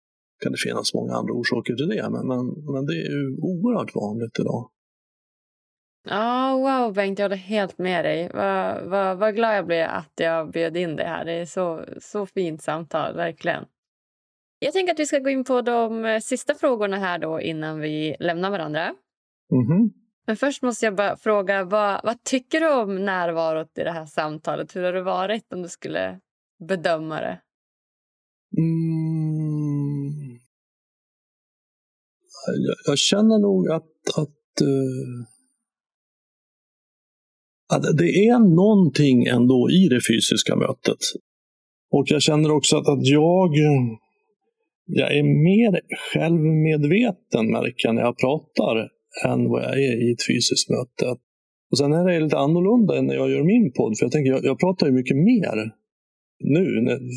kan det finnas många andra orsaker till det. Men, men, men det är ju oerhört vanligt idag. Ja, oh, wow Bengt, jag håller helt med dig. Vad, vad, vad glad jag blev att jag bjöd in dig här. Det är så, så fint samtal, verkligen. Jag tänker att vi ska gå in på de eh, sista frågorna här då innan vi lämnar varandra. Mm -hmm. Men först måste jag bara fråga, vad, vad tycker du om närvarot i det här samtalet? Hur har det varit om du skulle bedöma det? Mm. Jag, jag, känner nog att, att, uh, att det är någonting ändå i det fysiska mötet. Och jag känner också att, att jag, jag är mer självmedveten märker jag när jag pratar än vad jag är i ett fysiskt möte. Och Sen är det lite annorlunda än när jag gör min podd, för jag tänker jag, jag pratar ju mycket mer nu.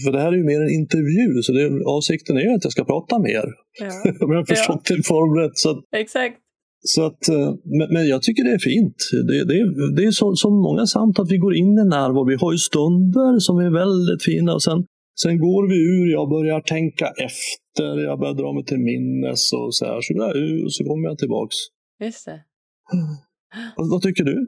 För det här är ju mer en intervju, så det, avsikten är ju att jag ska prata mer. Ja. Om jag har förstått ja. din form rätt. Så Exakt. Så att, eh, men, men, jag tycker det är fint. Det, det, det är så, som många samtal, att vi går in i närvaro. Vi har ju stunder som är väldigt fina och sen, sen går vi ur, jag börjar tänka efter, jag börjar dra mig till minnes och så här. Så där, och så kommer jag tillbaks. Just det. Vad, vad tycker du?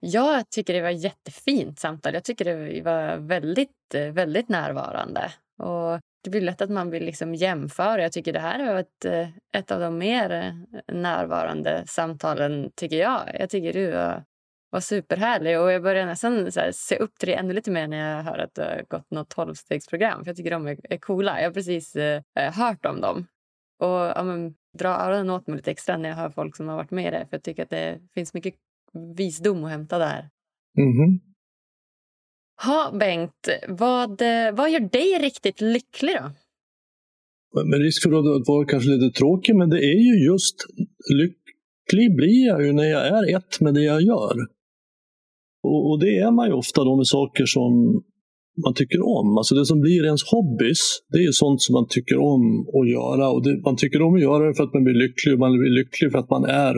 Jag tycker det var ett jättefint samtal. Jag tycker det var väldigt, väldigt närvarande. Och det blir lätt att man vill liksom jämföra. Jag tycker det här var ett, ett av de mer närvarande samtalen, tycker jag. Jag tycker du var, var superhärlig och jag börjar nästan se upp till det ännu lite mer när jag hör att du har gått något tolvstegsprogram. För jag tycker de är, är coola. Jag har precis eh, hört om dem. Och ja, men, dra öronen åt mig lite extra när jag hör folk som har varit med i det. För jag tycker att det finns mycket visdom att hämta där. Mhm. Ha, Bengt, vad, eh, vad gör dig riktigt lycklig då? Med risk för att vara kanske lite tråkig, men det är ju just lycklig blir jag ju när jag är ett med det jag gör. Och, och det är man ju ofta då med saker som man tycker om. Alltså det som blir ens hobbys, det är sånt som man tycker om att göra. Och det, man tycker om att göra det för att man blir lycklig och man blir lycklig för att man är,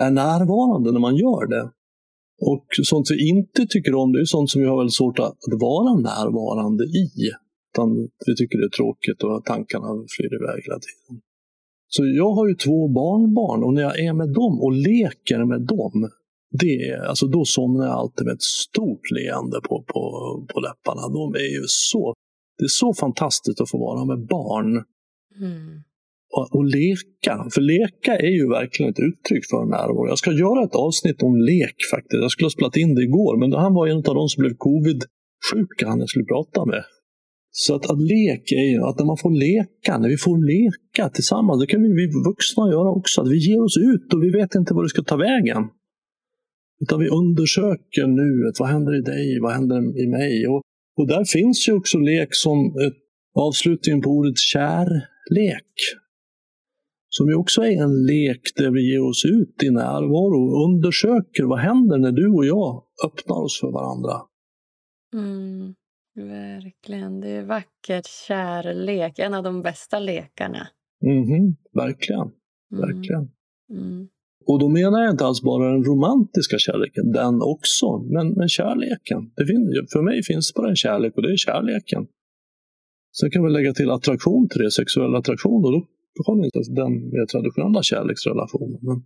är närvarande när man gör det. Och sånt vi inte tycker om, det är sånt som vi har väldigt svårt att, att vara närvarande i. Utan vi tycker det är tråkigt och tankarna flyr iväg hela tiden. Så jag har ju två barnbarn och när jag är med dem och leker med dem, det, alltså då somnar jag alltid med ett stort leende på, på, på läpparna. De är ju så, det är så fantastiskt att få vara med barn Mm. och, och leka. För leka är ju verkligen ett uttryck för närvaro. Jag ska göra ett avsnitt om lek faktiskt. Jag skulle ha spelat in det igår, men han var en av de som blev covid-sjuka, han jag skulle prata med. Så att, att lek är ju att när man får leka, när vi får leka tillsammans, det kan vi, vi vuxna göra också, att vi ger oss ut och vi vet inte var det ska ta vägen. Utan vi undersöker nuet. Vad händer i dig? Vad händer i mig? Och, och där finns ju också lek som ett avslutning på ordet kärlek. Som ju också är en lek där vi ger oss ut i närvaro och undersöker vad händer när du och jag öppnar oss för varandra. Mm. Verkligen. Det är vackert. Kärlek. En av de bästa lekarna. Mhm, verkligen, Mm. verkligen. Mm. Och då menar jag inte alls bara den romantiska kärleken, den också, men, men kärleken. Det finns, för mig finns bara en kärlek och det är kärleken. Sen kan vi lägga till attraktion till det, sexuell attraktion, och då har vi inte den mer traditionella kärleksrelationen. Men,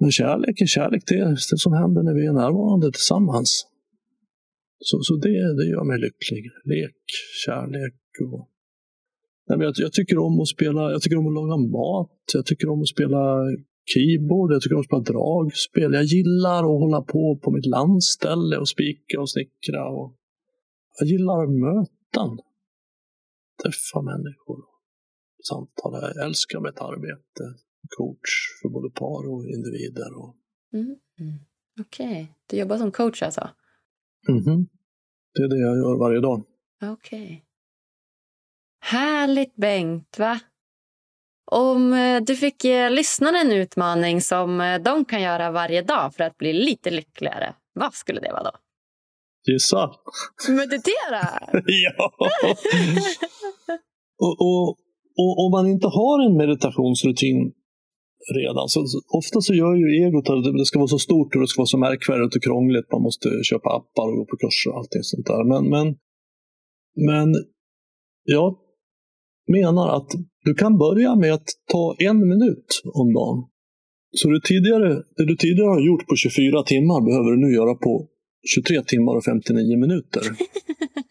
men kärlek är kärlek, det är det som händer när vi är närvarande tillsammans. Så, så det, det gör mig lycklig. Lek, kärlek och Nej, men jag, jag tycker om att spela, jag tycker om att laga mat, jag tycker om att spela keyboard, jag tycker om att spela dragspel. Jag gillar att hålla på på mitt landställe och spika och snickra. Och jag gillar möten. Träffa människor. Samtala. Jag älskar mitt arbete. Coach för både par och individer. Och, Mm. Mm. Okej. Du jobbar som coach alltså? Mhm. Det är det jag gör varje dag. Okej. Härligt, Bengt, va? Om eh, du fick ge lyssnarna en utmaning som eh, de kan göra varje dag för att bli lite lyckligare, vad skulle det vara då? Gissa! Meditera! ja! och, och, och om man inte har en meditationsrutin redan, så, ofta så gör ju egot att det, det ska vara så stort och det ska vara så märkvärdigt och krångligt. Man måste köpa appar och gå på kurser och allting sånt där. Men, men, men jag menar att du kan börja med att ta en minut om dagen. Så det, tidigare, det du tidigare har gjort på 24 timmar behöver du nu göra på 23 timmar och 59 minuter.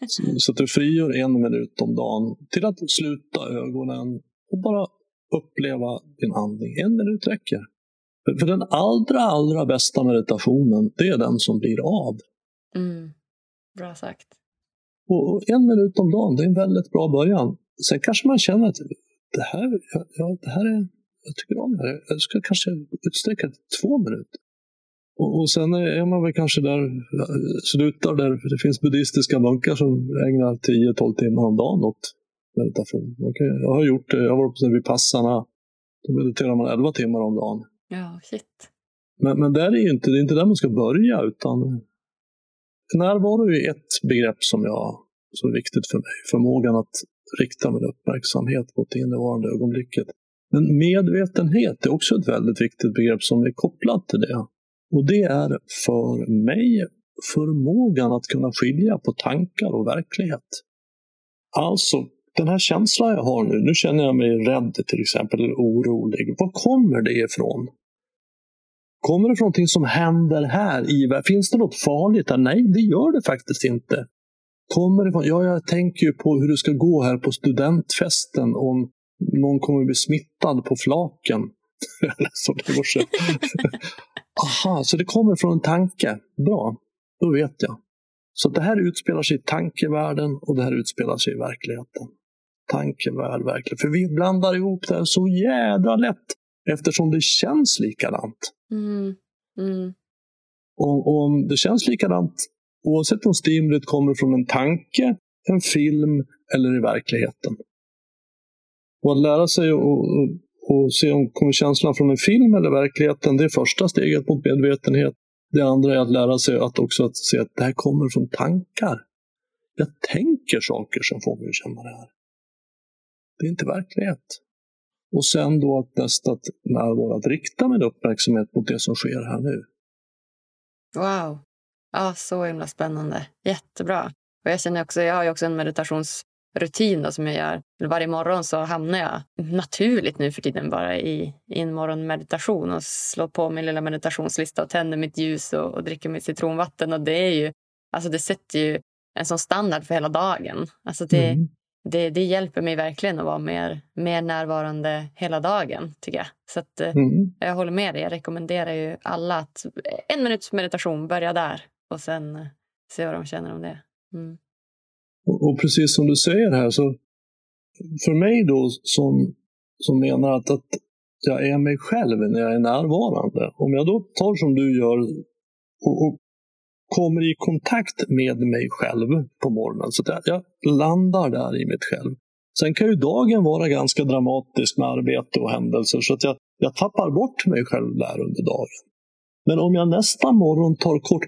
Så, så att du frigör en minut om dagen till att sluta ögonen och bara uppleva din andning. En minut räcker. För, för den allra, allra bästa meditationen, det är den som blir av. Mm. Bra sagt. Och och en minut om dagen, det är en väldigt bra början. Sen kanske man känner att det här, ja, det här är, jag tycker om det här. Jag ska kanske utsträcka det till två minuter. Och, och sen är man väl kanske där, slutar där, det finns buddhistiska munkar som ägnar 10-12 timmar om dagen åt meditation. Okay. Jag har gjort det, jag har varit på Vipassana, då mediterar man 11 timmar om dagen. Ja, shit. Men, men där är ju inte, det är inte där man ska börja, utan närvaro är ett begrepp som, jag, som är viktigt för mig. Förmågan att rikta min uppmärksamhet mot det innevarande ögonblicket. Men medvetenhet är också ett väldigt viktigt begrepp som är kopplat till det. Och det är för mig förmågan att kunna skilja på tankar och verklighet. Alltså, den här känslan jag har nu, nu känner jag mig rädd till exempel, eller orolig. Var kommer det ifrån? Kommer det från någonting som händer här i? Finns det något farligt där? Nej, det gör det faktiskt inte. Kommer det från, ja, jag tänker ju på hur det ska gå här på studentfesten om någon kommer bli smittad på flaken. Som det går så. Aha, så det kommer från en tanke. Bra, då vet jag. Så det här utspelar sig i tankevärlden och det här utspelar sig i verkligheten. tankevärld verkligen. För vi blandar ihop det här så jädra lätt eftersom det känns likadant. Mm. Mm. Och om det känns likadant oavsett om stimulet kommer från en tanke, en film eller i verkligheten. Och att lära sig att se om kommer känslan från en film eller verkligheten, det är första steget mot medvetenhet. Det andra är att lära sig att också att se att det här kommer från tankar. Jag tänker saker som får mig att känna det här. Det är inte verklighet. Och sen då att nästa närvaro, att rikta min uppmärksamhet mot det som sker här nu. Wow. Ja, så himla spännande. Jättebra. Och jag känner också, jag har också en meditationsrutin då, som jag gör. Varje morgon så hamnar jag naturligt nu för tiden bara i, i en morgonmeditation och slår på min lilla meditationslista och tänder mitt ljus och, och dricker mitt citronvatten. Och det är ju, alltså det sätter ju en sån standard för hela dagen. Alltså det, mm. det, det hjälper mig verkligen att vara mer, mer närvarande hela dagen, tycker jag. Så att, eh, mm. jag håller med dig. Jag rekommenderar ju alla att en minuts meditation, börja där och sen eh, se vad de känner om det. Mm. Och, och, precis som du säger här, så för mig då som, som menar att, att jag är mig själv när jag är närvarande. Om jag då tar som du gör och, och kommer i kontakt med mig själv på morgonen. Så jag, jag landar där i mitt själv. Sen kan ju dagen vara ganska dramatisk med arbete och händelser så att jag, jag tappar bort mig själv där under dagen. Men om jag nästa morgon tar, kort,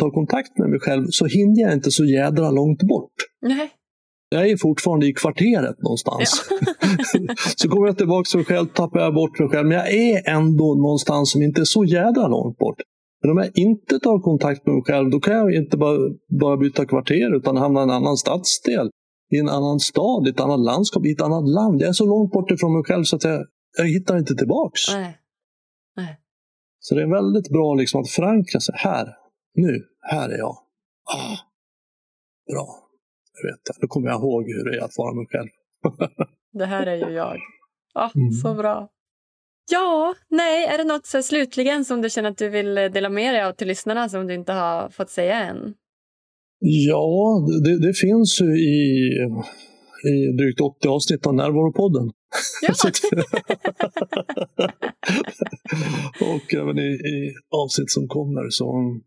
tar kontakt med mig själv så hinner jag inte så jädra långt bort. Nej. Jag är fortfarande i kvarteret någonstans. Ja. så kommer jag tillbaka till mig själv, tappar jag bort mig själv. Men jag är ändå någonstans som inte är så jädra långt bort. Men om jag inte tar kontakt med mig själv, då kan jag inte bara, bara byta kvarter utan hamna i en annan stadsdel, i en annan stad, i ett annat landskap, i ett annat land. Jag är så långt bort ifrån mig själv så att jag, jag hittar inte tillbaks. Nej. Nej. Så det är väldigt bra liksom att förankra sig. Här, nu, här är jag. Ah, bra, jag vet det. Nu kommer jag ihåg hur det är att vara mig själv. det här är ju jag. Ah, mm. Så bra. Ja, nej, är det något så slutligen som du känner att du vill dela med dig av till lyssnarna som du inte har fått säga än? Ja, det, det finns ju i, i drygt 80 avsnitt av Närvaropodden. Ja. och även i, i avsnitt som kommer så,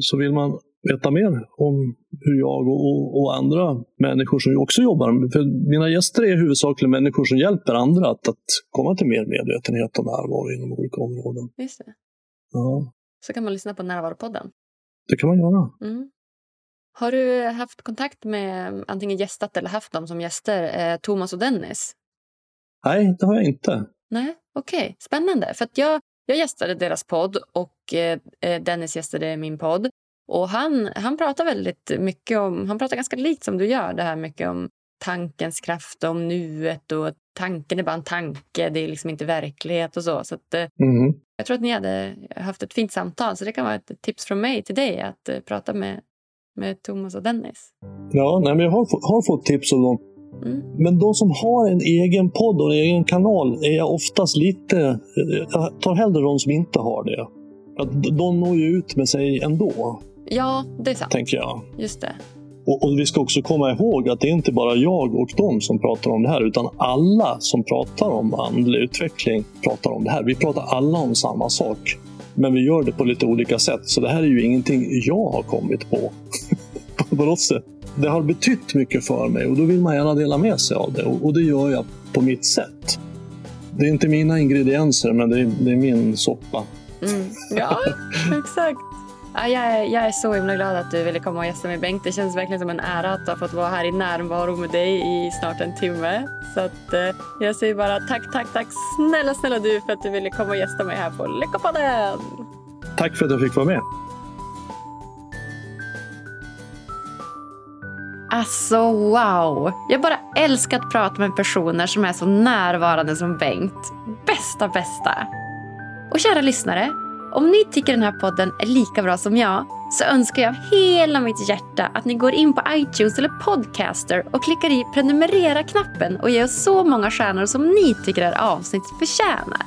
så vill man veta mer om hur jag och, och, andra människor som också jobbar, för mina gäster är huvudsakligen människor som hjälper andra att, att komma till mer medvetenhet och närvaro inom olika områden. Just det. Ja. Så kan man lyssna på Närvaropodden. Det kan man göra. Mm. Har du haft kontakt med antingen gästat eller haft dem som gäster, eh, Thomas och Dennis? Nej, det har jag inte. Nej, okej. Okay. Spännande. För jag, jag gästade deras podd och eh, eh, Dennis gästade min podd. Och han, han pratar väldigt mycket om, han pratar ganska likt som du gör, det här mycket om tankens kraft, om nuet och tanken är bara en tanke, det är liksom inte verklighet och så. så att, mm. Jag tror att ni hade haft ett fint samtal, så det kan vara ett tips från mig till dig att uh, prata med, med Thomas och Dennis. Ja, nej, men jag har, har fått tips av dem. Mm. Men de som har en egen podd och en egen kanal är jag oftast lite... Jag tar hellre de som inte har det. Att de når ju ut med sig ändå. Ja, det är sant. Tänker jag. Just det. Och, och, vi ska också komma ihåg att det är inte bara jag och de som pratar om det här, utan alla som pratar om andlig utveckling pratar om det här. Vi pratar alla om samma sak. Men vi gör det på lite olika sätt. Så det här är ju ingenting jag har kommit på. på något sätt. Det har betytt mycket för mig och då vill man gärna dela med sig av det. Och, och det gör jag på mitt sätt. Det är inte mina ingredienser, men det är, det är min soppa. Mm. Ja, exakt. Ja, jag, är, jag är så himla glad att du ville komma och gästa mig Bengt. Det känns verkligen som en ära att ha fått vara här i närvaro med dig i snart en timme. Så att, eh, jag säger bara tack, tack, tack snälla, snälla du för att du ville komma och gästa mig här på Lyckopodden. Tack för att jag fick vara med. Alltså wow! Jag bara älskar att prata med personer som är så närvarande som Bengt. Bästa, bästa! Och kära lyssnare, om ni tycker den här podden är lika bra som jag så önskar jag av hela mitt hjärta att ni går in på iTunes eller Podcaster och klickar i prenumerera-knappen och ger oss så många stjärnor som ni tycker är avsnitt förtjänar.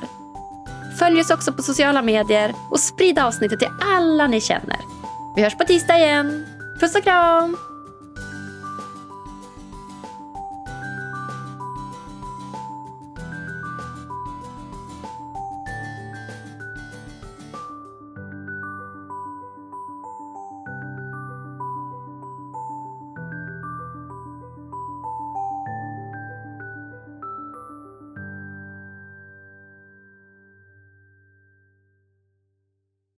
Följ oss också på sociala medier och sprid avsnittet till alla ni känner. Vi hörs på tisdag igen. Puss och kram!